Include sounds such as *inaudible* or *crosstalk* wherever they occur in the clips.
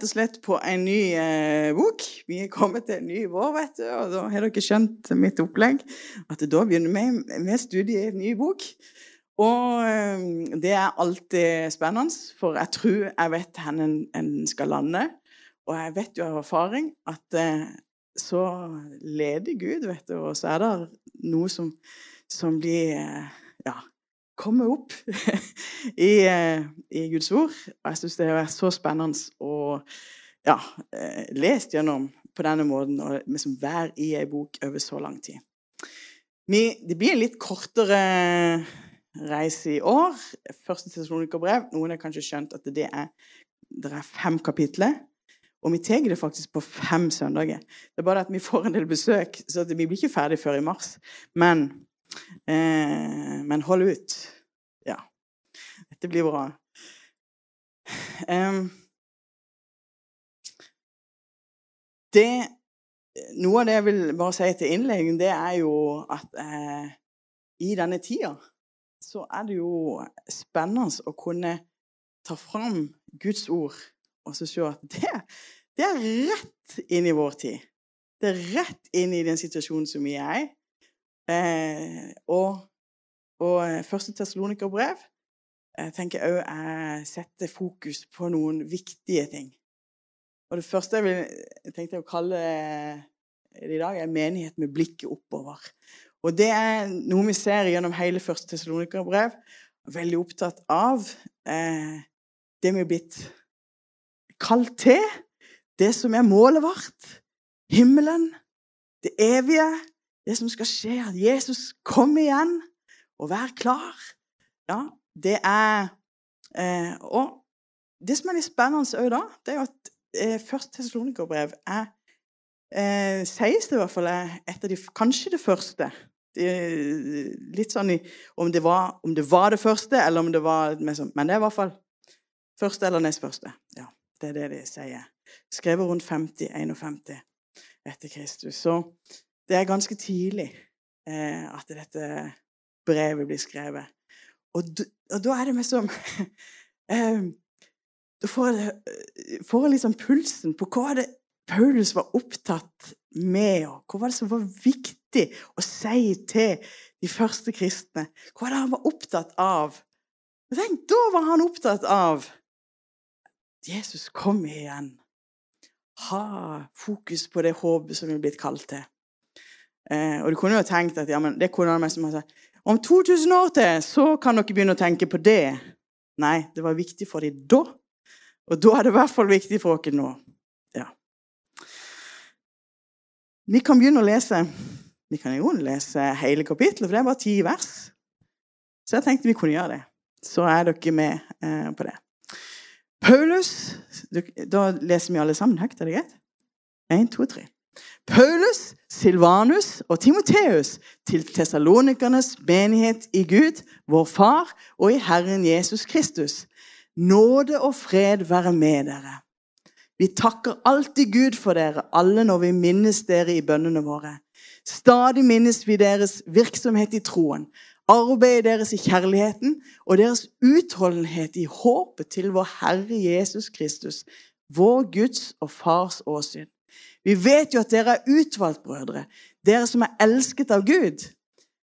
rett og slett på en ny eh, bok. Vi er kommet til en ny vår, vet du, og da har dere skjønt mitt opplegg. At da begynner vi med studiet i en ny bok. Og eh, det er alltid spennende, for jeg tror jeg vet hvor en, en skal lande. Og jeg vet jo av erfaring at eh, så leder Gud, vet du, og så er det noe som, som blir eh, ja, komme opp *laughs* i, eh, i, Guds ord. Og jeg syns det har vært så spennende å ja, eh, lest gjennom på denne måten og liksom være i ei bok over så lang tid. Det blir en litt kortere reise i år. Første Tessalonikerbrev. Noen har kanskje skjønt at det er, det er fem kapitler. Og vi tar det faktisk på fem søndager. Det er bare at vi får en del besøk, så vi blir ikke ferdig før i mars. Men Eh, men hold ut. Ja. Dette blir bra. Eh, det, noe av det jeg vil bare si til innleggen, det er jo at eh, i denne tida så er det jo spennende å kunne ta fram Guds ord og så se at det, det er rett inn i vår tid. Det er rett inn i den situasjonen som vi er i. Eh, og, og eh, første Tessalonikerbrev jeg tenker òg jeg setter fokus på noen viktige ting. Og Det første jeg, jeg tenkte å kalle det i dag, er menighet med blikket oppover. Og Det er noe vi ser gjennom hele første Tessalonikerbrev. Veldig opptatt av eh, det vi er blitt kalt til. Det som er målet vårt. Himmelen. Det evige det som skal skje, at Jesus kommer igjen og vær klar, ja, det er eh, Og det som er litt spennende òg da, det er jo at eh, første Tessalonikerbrev er eh, Sies det i hvert fall er et av de Kanskje det første. Det, litt sånn i, om, det var, om det var det første, eller om det var sånn, Men det er i hvert fall første eller nest første. Ja, det er det de sier. Skrevet rundt 50-51 etter Kristus. Så det er ganske tidlig eh, at dette brevet blir skrevet. Og, og da er det liksom *laughs* eh, Da får jeg, får jeg liksom pulsen på hva det Paulus var opptatt med, og hva var det som var viktig å si til de første kristne? Hva var det han var opptatt av? Tenk, Da var han opptatt av Jesus kom igjen. Ha fokus på det håpet som vi er blitt kalt til. Eh, og du kunne jo tenkt at ja, men det kunne han mest sagt, om 2000 år til så kan dere begynne å tenke på det. Nei, det var viktig for dem da. Og da er det i hvert fall viktig for dere nå. Ja. Vi kan begynne å lese. Vi kan jo lese hele kapittelet, for det er bare ti vers. Så jeg tenkte vi kunne gjøre det. Så er dere med eh, på det. Paulus Da leser vi alle sammen høyt, er det greit? Én, to, tre. Paulus, Silvanus og Timoteus til tesalonikernes menighet i Gud, vår Far, og i Herren Jesus Kristus. Nåde og fred være med dere. Vi takker alltid Gud for dere alle når vi minnes dere i bønnene våre. Stadig minnes vi deres virksomhet i troen, arbeidet deres i kjærligheten og deres utholdenhet i håpet til vår Herre Jesus Kristus, vår Guds og Fars åsyn. Vi vet jo at dere er utvalgt, brødre, dere som er elsket av Gud.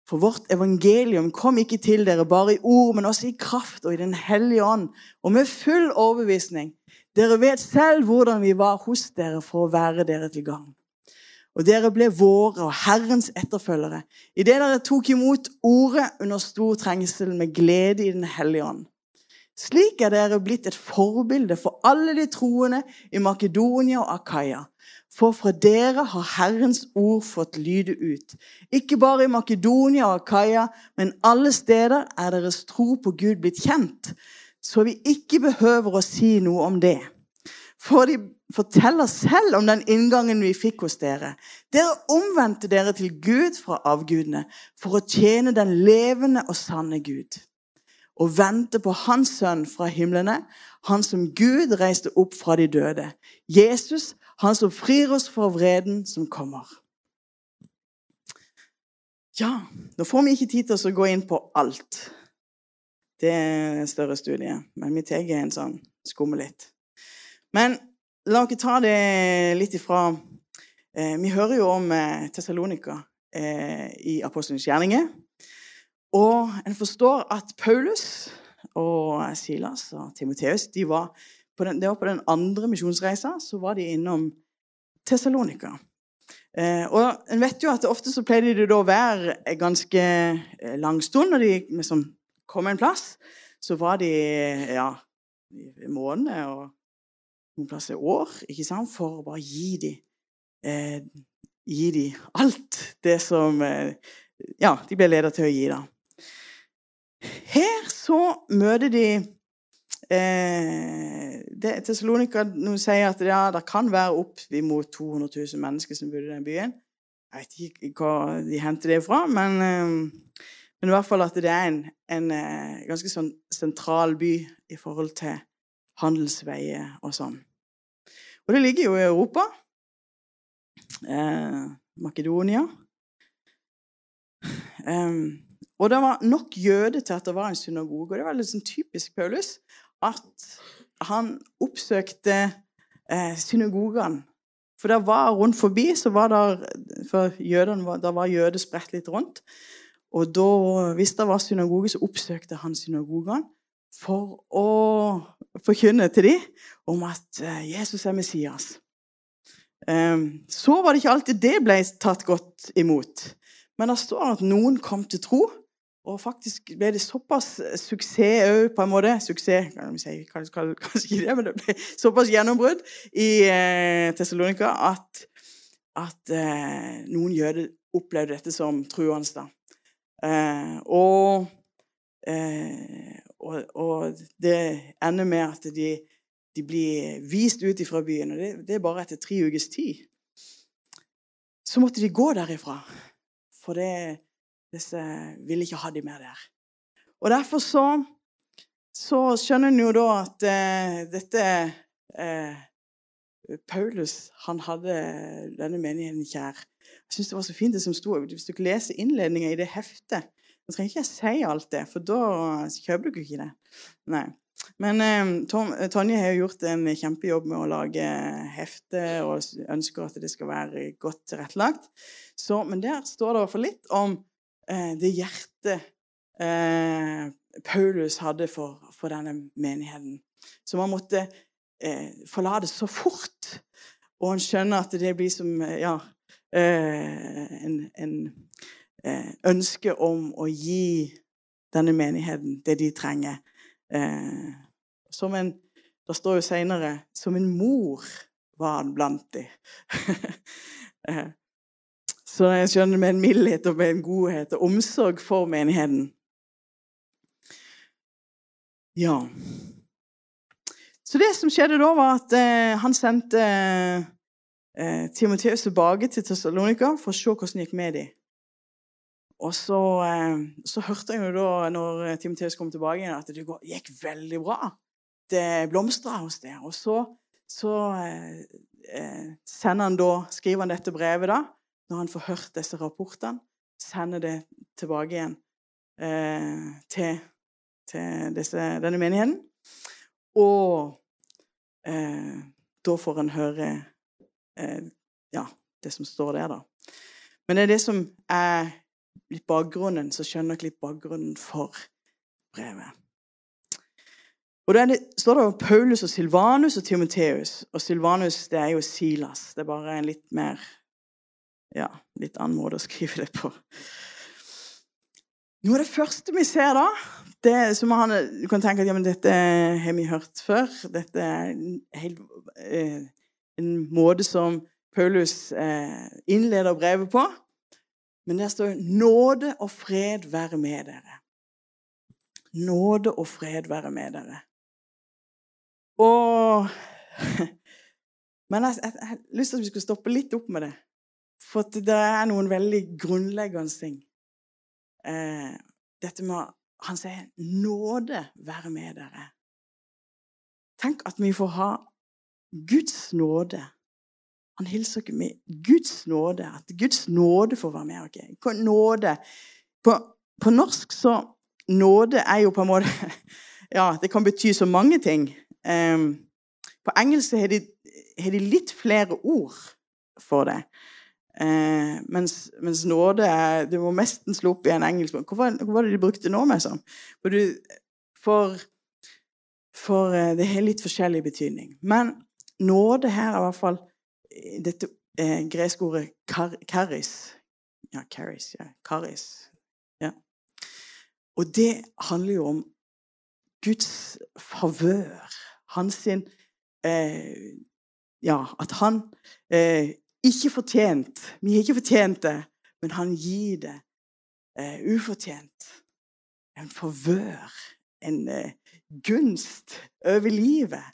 For vårt evangelium kom ikke til dere bare i ord, men også i kraft og i Den hellige ånd, og med full overbevisning. Dere vet selv hvordan vi var hos dere for å være dere til gang. Og dere ble våre og Herrens etterfølgere idet dere tok imot ordet under stor trengsel med glede i Den hellige ånd. Slik er dere blitt et forbilde for alle de troende i Makedonia og Akaya. For fra dere har Herrens ord fått lyde ut. Ikke bare i Makedonia og Akaia, men alle steder er deres tro på Gud blitt kjent, så vi ikke behøver å si noe om det. For de forteller selv om den inngangen vi fikk hos dere. Dere omvendte dere til Gud fra avgudene for å tjene den levende og sanne Gud. Og vente på Hans sønn fra himlene, han som Gud reiste opp fra de døde. Jesus, han som frir oss fra vreden som kommer. Ja, nå får vi ikke tid til å gå inn på alt. Det er en større studie, men vi tar en sånn skumme litt. Men la oss ta det litt ifra eh, Vi hører jo om eh, Tessalonika eh, i Apostelens gjerninger. Og en forstår at Paulus og Silas og Timoteus de var på den, det var på den andre misjonsreisa. Så var de innom Tessalonika. Eh, og en vet jo at Ofte så pleide de da å være ganske eh, lang stund når de liksom kom en plass. Så var de ja, måneder og noen plasser år ikke sant? for å bare gi dem eh, gi de alt det som eh, ja, de ble ledet til å gi. da. Her så møter de eh, Tessalonika sier at ja, det kan være opp mot 200 000 mennesker som bodde i den byen. Jeg vet ikke hva de henter det fra, men, eh, men i hvert fall at det er en, en eh, ganske sånn sentral by i forhold til handelsveier og sånn. Og det ligger jo i Europa. Eh, Makedonia. Um, og det var nok jøde til at det var en synagoge. Og det var litt sånn typisk Paulus at han oppsøkte eh, synagogene. For det var rundt forbi så var der, for jødene der var jøder spredt litt rundt. Og da, hvis det var synagoge, så oppsøkte han synagogene for å forkynne til dem om at eh, Jesus er Messias. Um, så var det ikke alltid det ble tatt godt imot. Men det står at noen kom til tro, og faktisk ble det såpass suksess òg, på en måte. Suksess, kan vi si. Kanskje ikke det, men det ble såpass gjennombrudd i eh, Tessalonika at, at eh, noen jøder opplevde dette som truende. Eh, og, eh, og, og, det ender med at de, de blir vist ut fra byen. Og det, det er bare etter tre ukers tid. Så måtte de gå derifra. For det, disse ville ikke ha de mer der. Og derfor så, så skjønner en jo da at eh, dette eh, Paulus han hadde denne menigheten kjær. Jeg syns det var så fint det som sto Hvis dere leser innledninga i det heftet Nå trenger ikke jeg si alt det, for da kjøper dere ikke det. Nei. Men eh, Tom, Tonje har jo gjort en kjempejobb med å lage hefte og ønsker at det skal være godt tilrettelagt. Men der står det fall litt om det hjertet eh, Paulus hadde for, for, denne menigheten. Så man måtte eh, forlate så fort. Og han skjønner at det blir som eh, ja, eh, en, en eh, ønske om å gi denne menigheten det de trenger. som en Det står jo seinere som en mor var han blant dem. *laughs* Så jeg skjønner med en mildhet og med en godhet og omsorg for menigheten. Ja. Så det som skjedde da, var at eh, han sendte eh, Timoteus tilbake til Tessalonika for å se hvordan det gikk med dem. Og så, eh, så, hørte jeg jo da, når Timoteus kom tilbake, igjen, at det gikk veldig bra. Det blomstra hos det. Og så, så eh, eh, sender han da, skriver han dette brevet da, når han får hørt disse rapportene, sender det tilbake igjen eh, til, til disse, denne menigheten. Og eh, da får en høre eh, ja, det som står der, da. Men det er det som er litt bakgrunnen, så skjønner dere litt bakgrunnen for brevet. Og Da står det om Paulus og Silvanus og Timoteus. Og Silvanus det er jo Silas. Det er bare en litt mer ja, litt annen måte å skrive det på. Noe av det første vi ser da, det som han, Du kan tenke at ja, dette har vi hørt før. Dette er en, helt, eh, en måte som Paulus eh, innleder brevet på. Men der står 'Nåde og fred være med dere'. Nåde og fred være med dere. Og *laughs* Men jeg, jeg, jeg har lyst til at vi skulle stoppe litt opp med det. For det er noen veldig grunnleggende ting. Eh, dette med Han sier 'nåde være med dere'. Tenk at vi får ha Guds nåde. Han hilser ikke med Guds nåde. At Guds nåde får være med oss. Okay? Nåde på, på, norsk så Nåde er jo på en måte *laughs* Ja, det kan bety så mange ting. Eh, På engelsk har de, de litt flere ord for det. Eh, mens, mens nåde er Du må nesten slå opp i en engelsk Hva var det de brukte nå sånn? For, du, for, for eh, det har litt forskjellig betydning. Men nåde her er i hvert fall dette eh, greske ordet kar, karis. Ja, karis. Ja, karis. Ja. Og det handler jo om Guds favør. Hans sin eh, Ja, at han eh, ikke fortjent Vi har ikke fortjent det, men han gir det eh, ufortjent. En forvør, en eh, gunst over livet.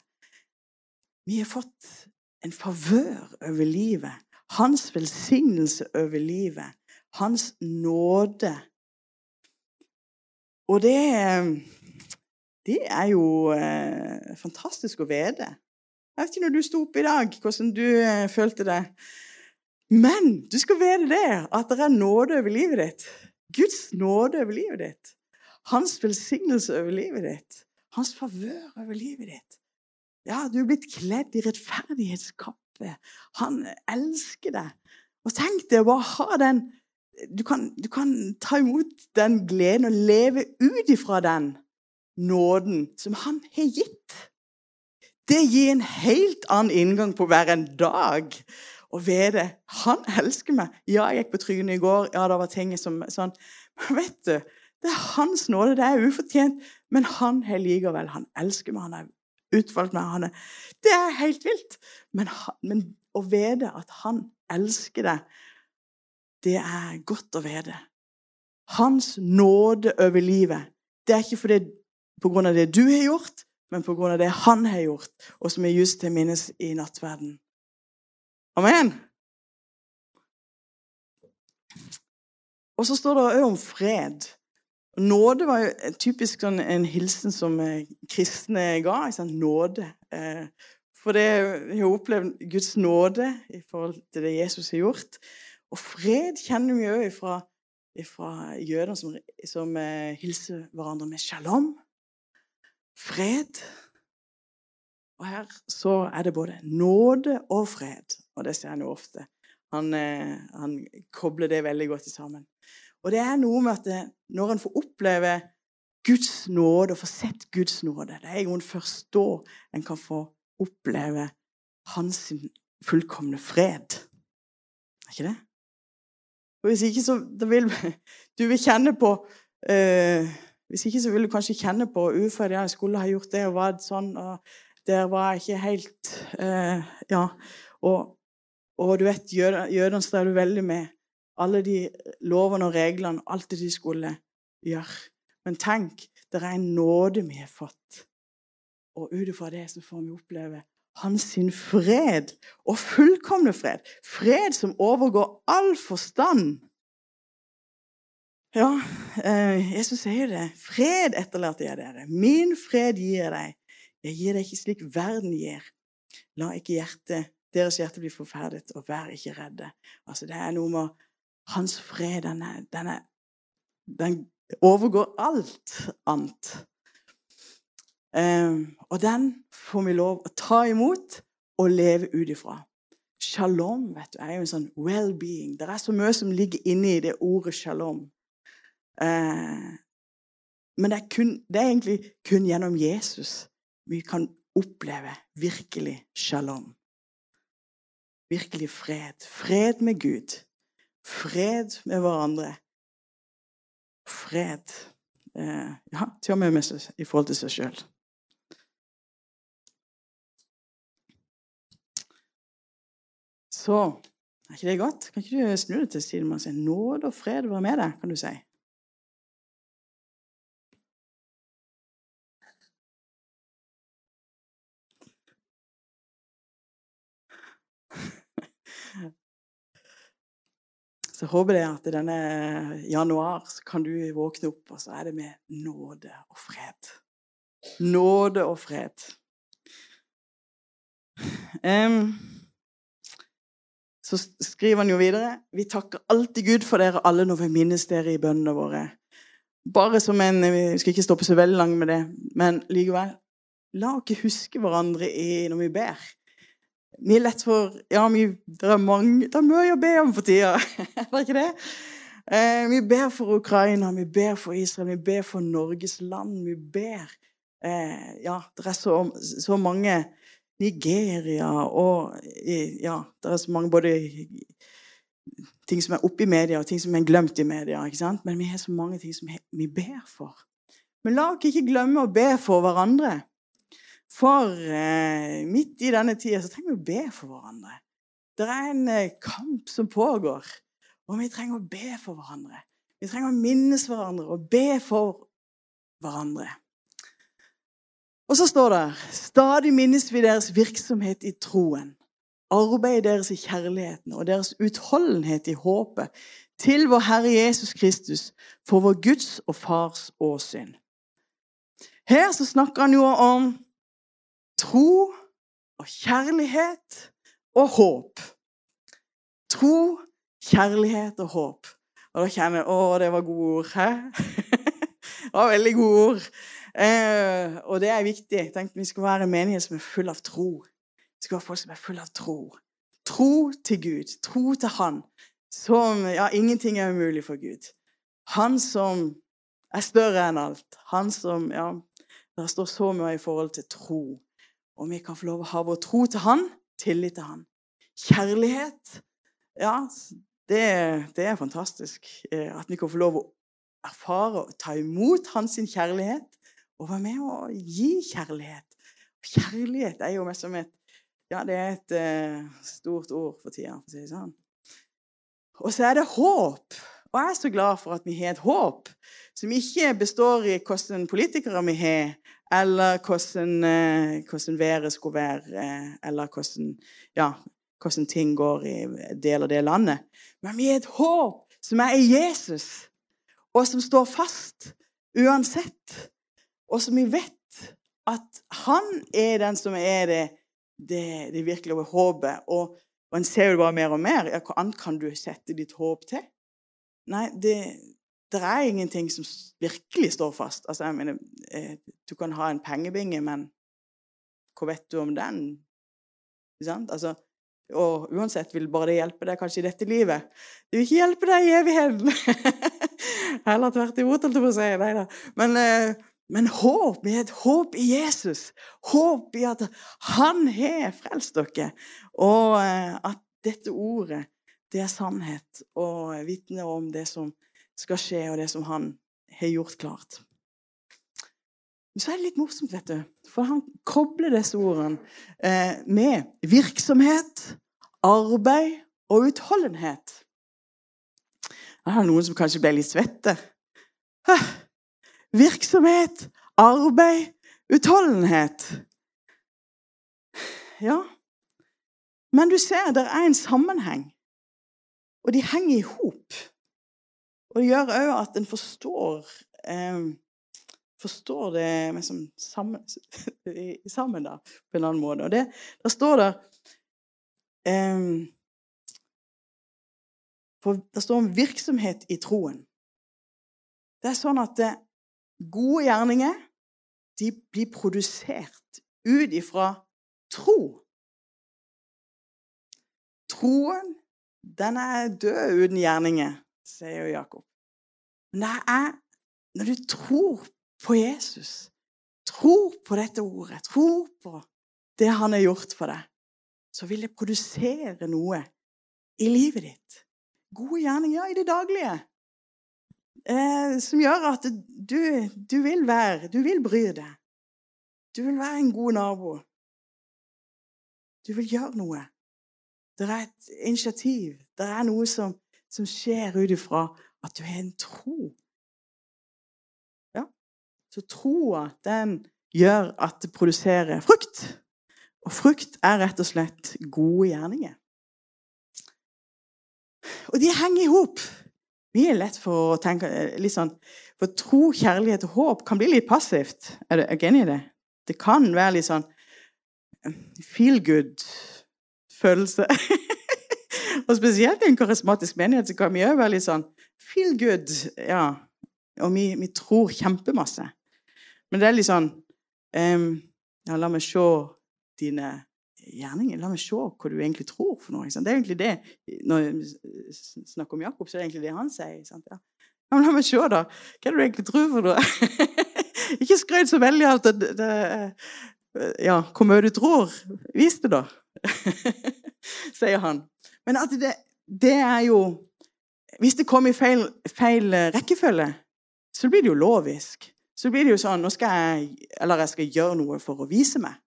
Vi har fått en favør over livet. Hans velsignelse over livet. Hans nåde. Og det, det er jo eh, fantastisk å vite. Jeg vet ikke når du sto opp i dag, hvordan du eh, følte det. Men du skal vite det, at det er nåde over livet ditt. Guds nåde over livet ditt. Hans velsignelse over livet ditt. Hans favør over livet ditt. Ja, du er blitt kledd i rettferdighetskappe. Han elsker deg. Og tenk deg å bare ha den du kan, du kan ta imot den gleden og leve ut ifra den nåden som han har gitt. Det gir en helt annen inngang på hver en dag. Å vite han elsker meg. Ja, jeg gikk på trynet i går. Ja, det var ting som sånn. Men vet du, det er hans nåde. Det er ufortjent. Men han har likevel Han elsker meg. Han har utvalgt meg. Han er, det er helt vilt. Men, men å vite at han elsker deg, det er godt å vite. Hans nåde over livet. Det er ikke fordi på grunn av det du har gjort, men på grunn av det han har gjort, og som er just til minnes i nattverden. Amen. Og så står det òg om fred. Nåde var jo typisk sånn en hilsen som eh, kristne ga. Sånn nåde. Eh, for det har opplevd Guds nåde i forhold til det Jesus har gjort. Og fred kjenner vi òg fra jøder som, som eh, hilser hverandre med shalom fred. Og her så er det både nåde og fred. Og det ser en jo ofte. Han, eh, han, kobler det veldig godt sammen. Og det er noe med at det, når en får oppleve Guds nåde og få sett Guds nåde Det er jo først da en kan få oppleve hans fullkomne fred. Er ikke det? Og hvis ikke, så vil du vil kjenne på uh, hvis ikke så vil du kanskje kjenne på ufør, Ja, jeg skulle ha gjort det, og var sånn, og der var jeg ikke helt eh, Ja. Og, og, du vet, jødene strever veldig med alle de lovene og reglene, alt det de skulle gjøre. Men tenk, det er en nåde vi har fått. Og ut ifra det så får vi oppleve hans sin fred, og fullkomne fred. Fred som overgår all forstand. Ja, eh, Jesus sier det. Fred etterlater jeg dere. Min fred gir jeg deg. Jeg gir deg ikke slik verden gir. La ikke hjertet, deres hjerte bli forferdet, og vær ikke redde. Altså, Det er noe med hans fred. Den, er, den, er, den overgår alt annet. Um, og den får vi lov å ta imot og leve ut ifra. Shalom vet du, er jo en sånn well-being. Det er så mye som ligger inni det ordet shalom. Eh, men det er, kun, det er egentlig kun gjennom Jesus vi kan oppleve virkelig shalom. Virkelig fred. Fred med Gud. Fred med hverandre. Fred eh, ja, til og med, med seg, i forhold til seg sjøl. Så er ikke det godt? Kan ikke du snu deg til siden og si nåde og fred være med deg? kan du si. Så håper jeg at i denne januar så kan du våkne opp, og så er det med nåde og fred. Nåde og fred. Um, så skriver han jo videre Vi takker alltid Gud for dere alle når vi minnes dere i bønnene våre. Bare som en Vi skal ikke stoppe så veldig langt med det, men likevel. la oss ikke huske hverandre i, når vi ber. Vi er lett for Ja, vi, det er mange Det er mye å be om for tida. *laughs* er det ikke det? Eh, vi ber for Ukraina, vi ber for Israel, vi ber for Norges land. Vi ber eh, Ja, det er så, så mange Nigeria og Ja, det er så mange både ting som er oppe i media, og ting som er glemt i media. ikke sant? Men vi har så mange ting som vi ber for. Men la oss ikke glemme å be for hverandre. For eh, midt i denne tida så trenger vi å be for hverandre. Det er en eh, kamp som pågår, og vi trenger å be for hverandre. Vi trenger å minnes hverandre og be for hverandre. Og så står det stadig minnes vi deres virksomhet i troen, arbeidet deres i kjærligheten og deres utholdenhet i håpet til vår Herre Jesus Kristus for vår Guds og Fars åsyn. Her så snakker han jo om tro og kjærlighet og håp. Tro, kjærlighet og håp. Og da kjenner jeg Å, det var gode ord. Hæ? *laughs* det var veldig gode ord. Eh, og det er viktig. Jeg tenkte Vi skal være en menighet som er full av tro. Vi skal være folk som er full av tro. Tro til Gud. Tro til Han. Som Ja, ingenting er umulig for Gud. Han som er større enn alt. Han som Ja, det står så mye i forhold til tro. Og vi kan få lov å ha vår tro til Han, tillit til Han. Kjærlighet Ja, det, det er fantastisk eh, at vi kan få lov å erfare og ta imot Hans kjærlighet og være med å gi kjærlighet. Kjærlighet er jo mest som et Ja, det er et uh, stort ord for tida, for å si det sånn. Og så er det håp. Og jeg er så glad for at vi har et håp som ikke består i hvordan politikere vi har, eller hvordan, eh, hvordan været skulle være, eh, eller hvordan, ja, hvordan ting går i del av det landet. Men vi er et håp som er i Jesus, og som står fast uansett. Og som vi vet at han er den som er det, det, det virkelige håpet. Og, og en ser jo bare mer og mer. Ja, hva annet kan du sette ditt håp til? Nei, det, det er ingenting som virkelig står fast. Altså, jeg mener, eh, du kan ha en pengebinge, men hva vet du om den? Altså, og uansett vil bare det hjelpe deg kanskje i dette livet. Det vil ikke hjelpe deg i evigheten. *laughs* Heller tvert imot, holdt jeg på å si. Nei da. Men, eh, men håp. Har et håp i Jesus. Håp i at han har frelst dere. Og eh, at dette ordet, det er sannhet, og vitner om det som skal skje, og det som han har gjort klart. Men så er det litt morsomt, vet du, for han kobler disse ordene eh, med virksomhet, arbeid og utholdenhet. Det er noen som kanskje ble litt svette. Virksomhet, arbeid, utholdenhet. Ja. Men du ser, det er en sammenheng. Og de henger i hop. Og det gjør òg at en forstår eh, forstår det liksom, sammen, *laughs* sammen da, på en annen måte. Og det, der står det eh, for Det står om virksomhet i troen. Det er sånn at det, gode gjerninger de blir produsert ut ifra tro. Troen, den er død uten gjerninger sier jo Jakob. Men det er når du tror på Jesus, tror på dette ordet, tror på det han har gjort for deg, så vil det produsere noe i livet ditt. Gode gjerninger i det daglige. Eh, som gjør at du, du, vil være Du vil bry deg. Du vil være en god nabo. Du vil gjøre noe. Det er et initiativ. Det er noe som som skjer ut ifra at du har en tro. Ja, Så troa, den gjør at det produserer frukt. Og frukt er rett og slett gode gjerninger. Og de henger i hop. Mye lett for å tenke eh, litt sånn For tro, kjærlighet og håp kan bli litt passivt. Er du enig i det? Det kan være litt sånn eh, feel good-følelse. *laughs* *laughs* Og spesielt i en karismatisk menighet så kan vi òg være litt sånn feel good. ja, Og vi, vi, tror kjempemasse. Men det er litt sånn um, Ja, la meg se dine gjerninger. La meg se hva du egentlig tror for noe. Det er egentlig det Når vi snakker om Jakob, så er det egentlig det han sier. Ja. Ja, la meg se, da. Hva er det du egentlig tror for noe? *laughs* Ikke skryt så veldig av det, det, Ja, hvor mye du tror. Vis det, da. *laughs* Sier han. Men at det, det er jo Hvis det kommer i feil, feil rekkefølge, så blir det jo lovisk. Så blir det jo sånn Nå skal jeg Eller jeg skal gjøre noe for å vise meg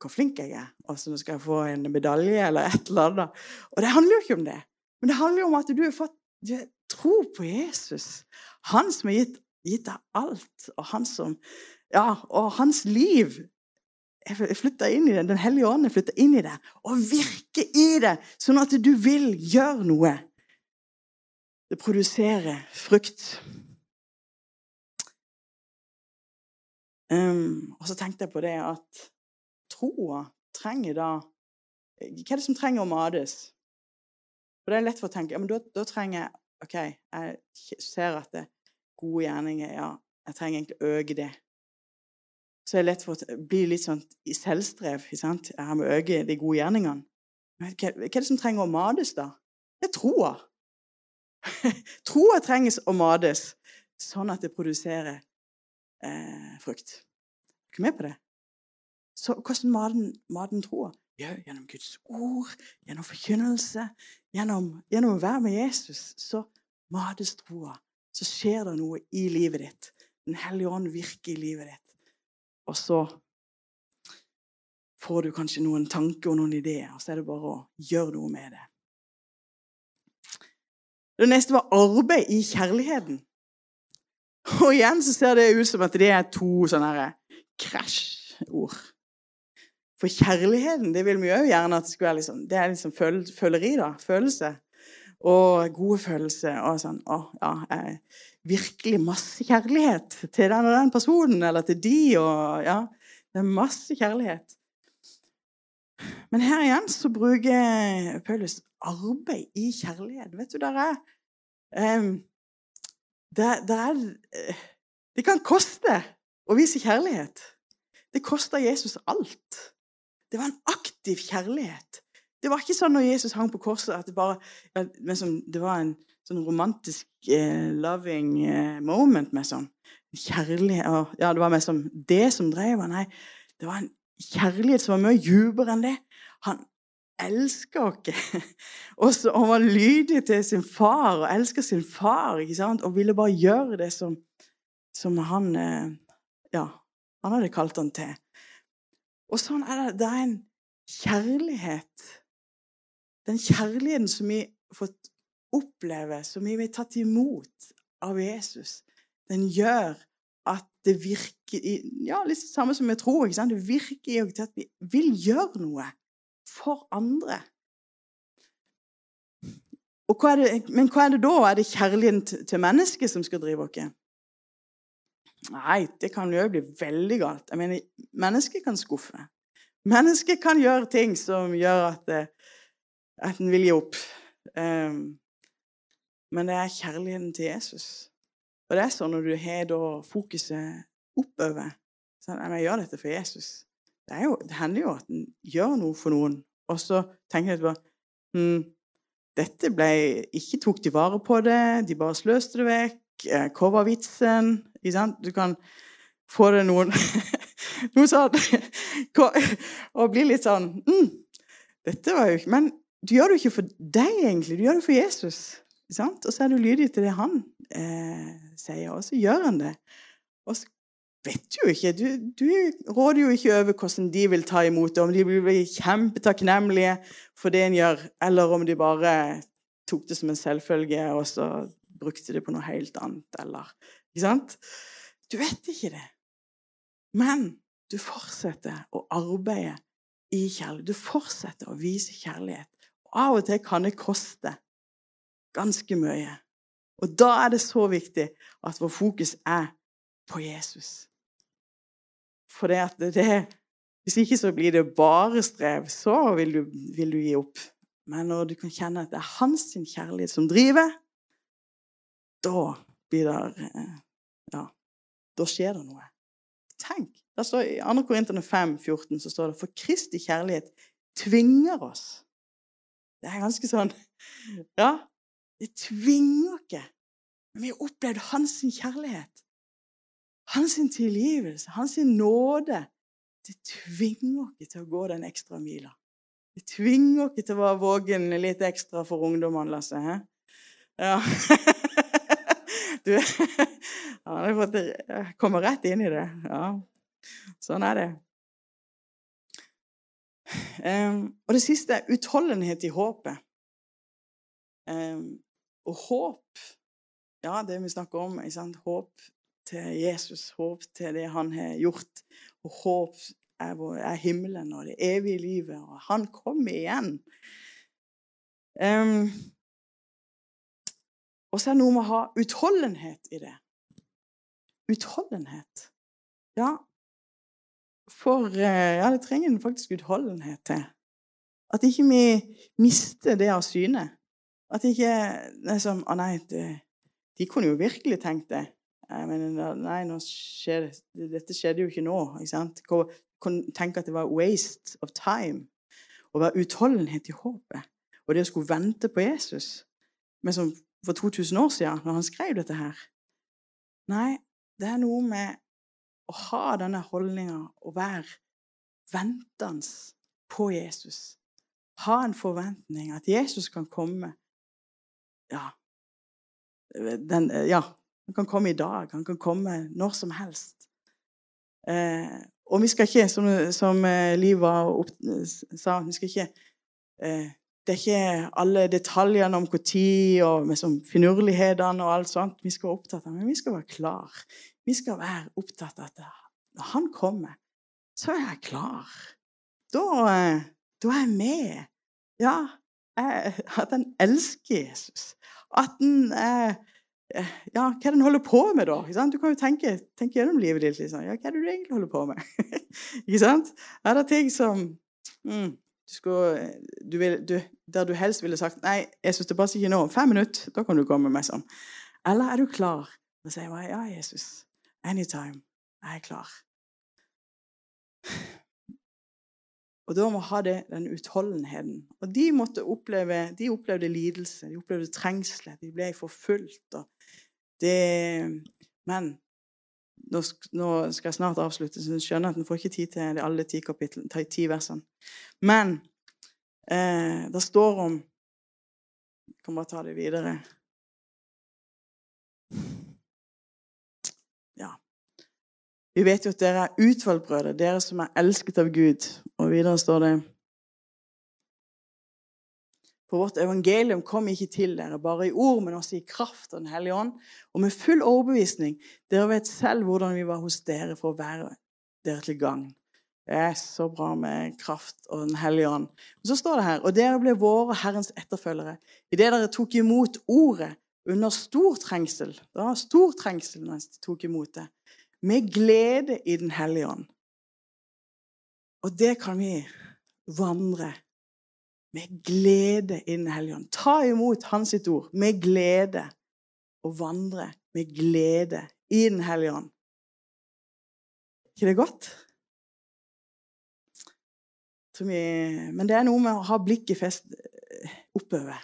hvor flink jeg er. Og så skal jeg få en medalje eller et eller annet. Og det handler jo ikke om det. Men det handler jo om at du har fått du tro på Jesus. Han som har gitt, gitt deg alt, og han som Ja, og hans liv jeg flytter inn i det. Den hellige ånd flytter inn i det og virker i det, sånn at du vil gjøre noe. Det produserer frukt. Um, og så tenkte jeg på det at troa trenger da Hva er det som trenger å mades? For det er lett for å tenke ja, men da, da trenger jeg OK, jeg ser at det er gode gjerninger Ja, jeg trenger egentlig å øke det. Så er det lett for å bli litt sånn i selvstrev. ikke sant? Jeg må øke de gode gjerningene. Men hva, hva er det som trenger å mades, da? Det er troa. *laughs* troa trenges å mades sånn at det produserer eh, frukt. Er du med på det? Så hvordan maten, maten tror? Ja, gjennom Guds ord, gjennom forkynnelse, gjennom, gjennom å være med Jesus, så mates troa. Så skjer det noe i livet ditt. Den hellige ånd virker i livet ditt. Og så får du kanskje noen tanker og noen ideer, og så er det bare å gjøre noe med det. Det neste var arbeid i kjærligheten. Og igjen så ser det ut som at det er to sånne krasjord. For kjærligheten det vil vi òg gjerne at det skal være liksom, det er liksom føl føleri. da, Følelse. Og gode følelser. Og sånn Å, ja, jeg, virkelig masse kjærlighet til den og den personen, eller til de, og ja Det er masse kjærlighet. Men her igjen så bruker Paulus arbeid i kjærlighet. Vet du, der er um, der, der er Det kan koste å vise kjærlighet. Det kosta Jesus alt. Det var en aktiv kjærlighet. Det var ikke sånn når Jesus hang på korset at det bare liksom, det var en sånn romantisk eh, loving uh, moment med sånn kjærlighet Ja, det var mer som det som drev han. Nei, det var en kjærlighet som var mye dypere enn det. Han elsker oss. *laughs* Og så han var lydig til sin far og elsker sin far ikke sant? og ville bare gjøre det som, som han uh, Ja, han hadde kalt han til. Og sånn er det. Det er en kjærlighet. Den kjærligheten som vi har fått oppleve, som vi har tatt imot av Jesus, den gjør at det virker Ja, litt det samme som vi tror. ikke sant? Det virker til at vi vil gjøre noe for andre. Hva det, men hva er det da? Er det kjærligheten til mennesket som skal drive oss? Nei, det kan jo bli veldig galt. Jeg mener, Mennesket kan skuffe. Mennesket kan gjøre ting som gjør at, eh, at en vil gi opp. Um, men det er kjærligheten til Jesus. Og det er sånn når du har fokuset oppover sånn, Jeg gjør dette for Jesus. Det, jo, det, hender jo at en gjør noe for noen, og så tenker du at hm, dette ble Ikke tok de vare på det, de bare sløste det vekk. Eh, hva var vitsen? Du kan få det noen *laughs* Noe sånt. *laughs* Og bli litt sånn hm, Dette var jo ikke Men du gjør det jo ikke for deg, egentlig. Du gjør det for Jesus. Og så er du lydig til det han eh, sier, og så gjør han det. Og så vet du jo ikke. Du, du, råder jo ikke over hvordan de vil ta imot det, om de blir bli kjempetakknemlige for det en gjør, eller om de bare tok det som en selvfølge og så brukte det på noe helt annet, eller Ikke sant? Du vet ikke det. Men du fortsetter å arbeide i kjærlighet. Du fortsetter å vise kjærlighet. Og av og til kan det koste ganske mye. Og da er det så viktig at vår fokus er på Jesus. For det at det, Hvis ikke så blir det bare strev. Så vil du, vil du gi opp. Men når du kan kjenne at det er hans kjærlighet som driver, da blir det eh, Ja, da skjer det noe. Tenk, Der står I 2. Korinterne 5, 14 så står det For Kristi kjærlighet tvinger oss. Det er ganske sånn *laughs* Ja, det tvinger ikke. Men vi har opplevd hans kjærlighet. Hans tilgivelse, hans nåde. Det tvinger ikke til å gå den ekstra mila. Det tvinger ikke til å være vågen litt ekstra for ungdommene, Lasse. He? Ja. *laughs* Du Han har fått komme rett inn i det. Ja. Sånn er det. Um, og det siste er utholdenhet i håpet. Um, og håp Ja, det vi snakker om. Håp til Jesus, håp til det han har gjort. Og håp er, er himmelen og det evige livet. Og han kommer igjen. Um, og så er det noe med å ha utholdenhet i det. Utholdenhet. Ja, for eh, Ja, det trenger en faktisk utholdenhet til. At ikke vi mister det av syne. At ikke det er Å, nei, det, de kunne jo virkelig tenkt det. Men nei, skjer, dette skjedde jo ikke nå. ikke sant? Kunne tenke at det var waste of time. Å være utholdenhet i håpet. Og det å skulle vente på Jesus. Men som for 2000 år siden, når han skrev dette her. Nei, det er noe med å ha denne holdninga og være ventende på Jesus. Ha en forventning at Jesus kan komme Ja, den, ja han kan komme i dag. Han kan komme når som helst. Eh, og vi skal ikke, som, som eh, opp, sa, vi skal ikke eh, det er ikke alle detaljene om når og liksom, finurlighetene og alt sånt vi skal være opptatt av, men vi skal være klar. Vi skal være opptatt av at når han kommer, så er jeg klar. Da, da er jeg med. Ja, jeg, at han elsker Jesus. At en ja, hva er det en holder på med, da? Du kan jo tenke, tenke gjennom livet ditt. Liksom. Ja, hva er det du egentlig holder på med? *laughs* ikke sant? Er det ting som mm, du skulle, du vil, du, der du helst ville sagt Nei, Jesus, det passer ikke nå. Fem minutter, da kan du komme med sånn. Eller er du klar og sier ja, Jesus, anytime. Jeg er klar. Og da må ha det, den utholdenheten. Og de måtte oppleve, de opplevde lidelse, de opplevde trengsler, de ble forfulgt. Men nå, skal jeg snart avslutte, så jeg skjønner at en får ikke tid til alle ti kapitlene, ti versene. Men eh, det står om Jeg kan bare ta det videre. Ja. Vi vet jo at dere er utvalgt brødre, dere som er elsket av Gud. Og videre står det for vårt evangelium kom ikke til dere bare i ord, men også i kraft av Den hellige ånd, og med full overbevisning. Dere vet selv hvordan vi var hos dere for å være dere til gagn. Det er så bra med kraft og Den hellige ånd. Og så står det her Og dere ble våre Herrens etterfølgere idet dere tok imot ordet under stor trengsel. Det var stor trengsel når de tok imot det. Med glede i Den hellige ånd. Og det kan vi vandre med glede i Den hellige ånd. Ta imot Hans ord med glede og vandre med glede i Den hellige ånd. ikke det godt? Men det er noe med å ha blikket fest eh, oppover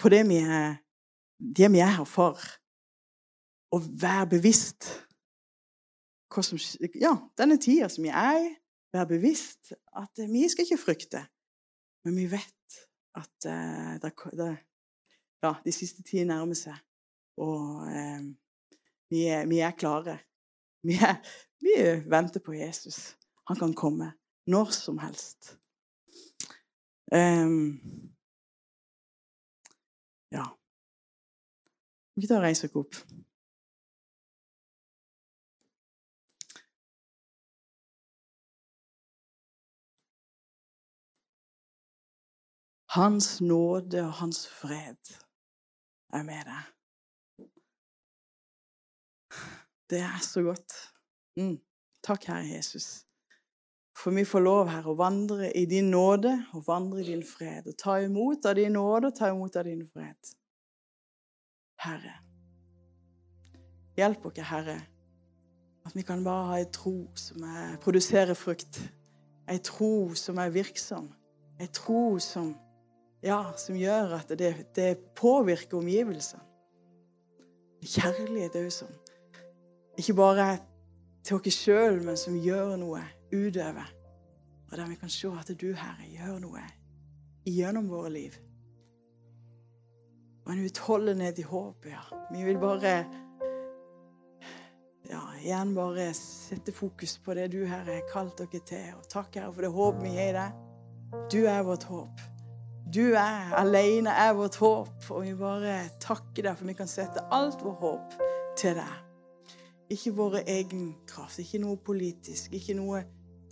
på det vi er, det vi er her for. Å være bevisst som, ja, denne tida som vi er i. Være bevisst at vi skal ikke frykte. Men vi vet at uh, det, det, ja, de siste tider nærmer seg. Og uh, vi, er, vi, er, klare. *laughs* Vi, er, vi venter på Jesus. Han kan komme når som helst. Um, ja. Vi tar og reiser oss opp. Hans nåde og hans fred er med deg. Det er så godt. Mm. Takk, Herre Jesus. For vi får lov, Herre, å vandre i din nåde og vandre i din fred. Og ta imot av din nåde og ta imot av din fred. Herre. Hjelp oss, Herre, At vi kan bare ha ei tro som er, produserer frukt. Ei tro som er virksom. Ei tro som, ja, som gjør at det, det påvirker omgivelsene. Kjærlighet òg sånn. Ikke bare til oss sjøl, men som gjør noe utover. Og der vi kan se at du, Herre, gjør noe gjennom våre liv. Og en utholdenhet i håpet, ja. Vi vil bare ja, igjen bare sette fokus på det du, Herre, har kalt dere til. Og takk, Herre, for det håpet vi har i deg. Du er vårt håp. Du er alene er vårt håp. Og vi bare takker deg for vi kan sette alt vårt håp til deg. Ikke vår egen kraft, ikke noe politisk, ikke noe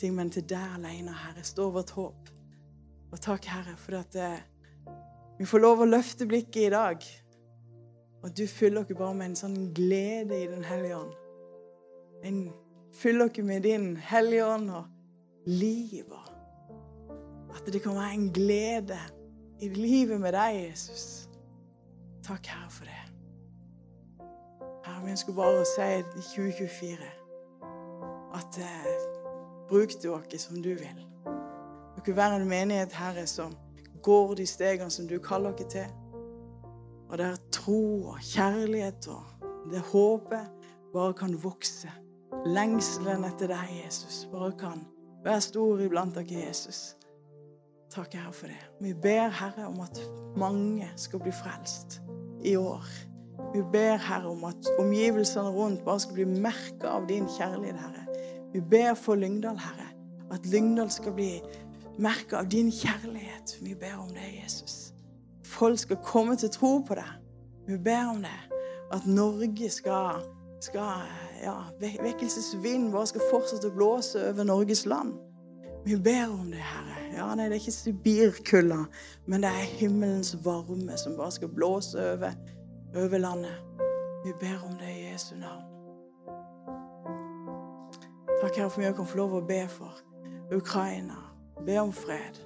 ting, men til deg alene, Herre, står vårt håp. Og takk, Herre, for at eh, vi får lov å løfte blikket i dag. Og du fyller oss bare med en sånn glede i Den hellige ånd. En fyller oss med din hellige ånd og liv. At det kan være en glede i livet med deg, Jesus. Takk, Herre, for det. Herre, vi ønsker bare å si i 2024 at eh, bruk du oss som du vil. Det kunne være en menighet, Herre, som går de stegene som du kaller oss til. Og der tro og kjærlighet og det håpet bare kan vokse. Lengselen etter deg, Jesus, bare kan være stor iblant dere, Jesus. Takk, Herre, for det. Vi ber, Herre, om at mange skal bli frelst i år. Vi ber, Herre, om at omgivelsene rundt bare skal bli merka av din kjærlighet, Herre. Vi ber for Lyngdal, Herre, at Lyngdal skal bli merka av din kjærlighet. Vi ber om det, Jesus. Folk skal komme til tro på deg. Vi ber om det. At Norge skal, skal ja, Vekkelsesvind bare skal fortsette å blåse over Norges land. Vi ber om det, Herre. Ja, nei, Det er ikke Sibirkulda, men det er himmelens varme som bare skal blåse over, over landet. Vi ber om det i Jesu navn. Takk, Herre, for mye vi kan få lov å be for Ukraina. Be om fred.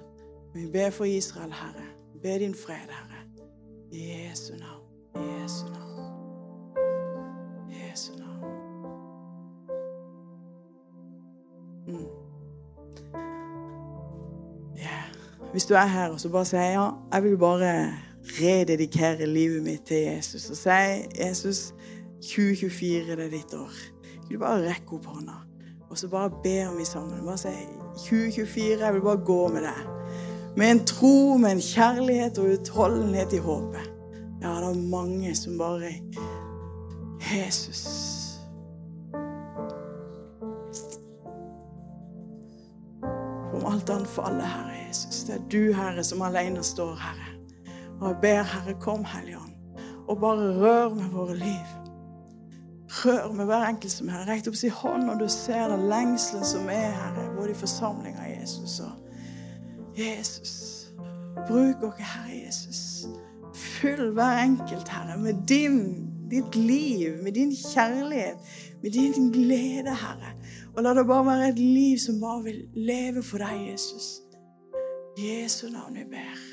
Vi ber for Israel, Herre. Be din fred, Herre. I Jesu navn. I Jesu navn. I Jesu navn. Mm. Hvis du er her og så bare sier ja, jeg vil bare rededikere livet mitt til Jesus og si Jesus, 2024 det er ditt år. Vil du bare rekke opp hånda og så bare be om vi sammen. Bare si 2024, jeg vil bare gå med deg. Med en tro, med en kjærlighet og utholdenhet i håpet. Ja, det er mange som bare Jesus. alt annet faller, Herre Jesus. Det er du, Herre, som alene står, Herre. Og jeg ber, Herre, kom, Hellige Ånd, og bare rør med våre liv. Rør med hver enkelt som er her. Rekt opp sin hånd når du ser den lengselen som er, Herre, både i forsamlinga Jesus og Jesus. Bruk oss, Herre Jesus. Fyll hver enkelt, Herre, med din, ditt liv, med din kjærlighet, med din glede, Herre. Og la det bare være et liv som bare vil leve for deg, Jesus. Jesu navn vi ber.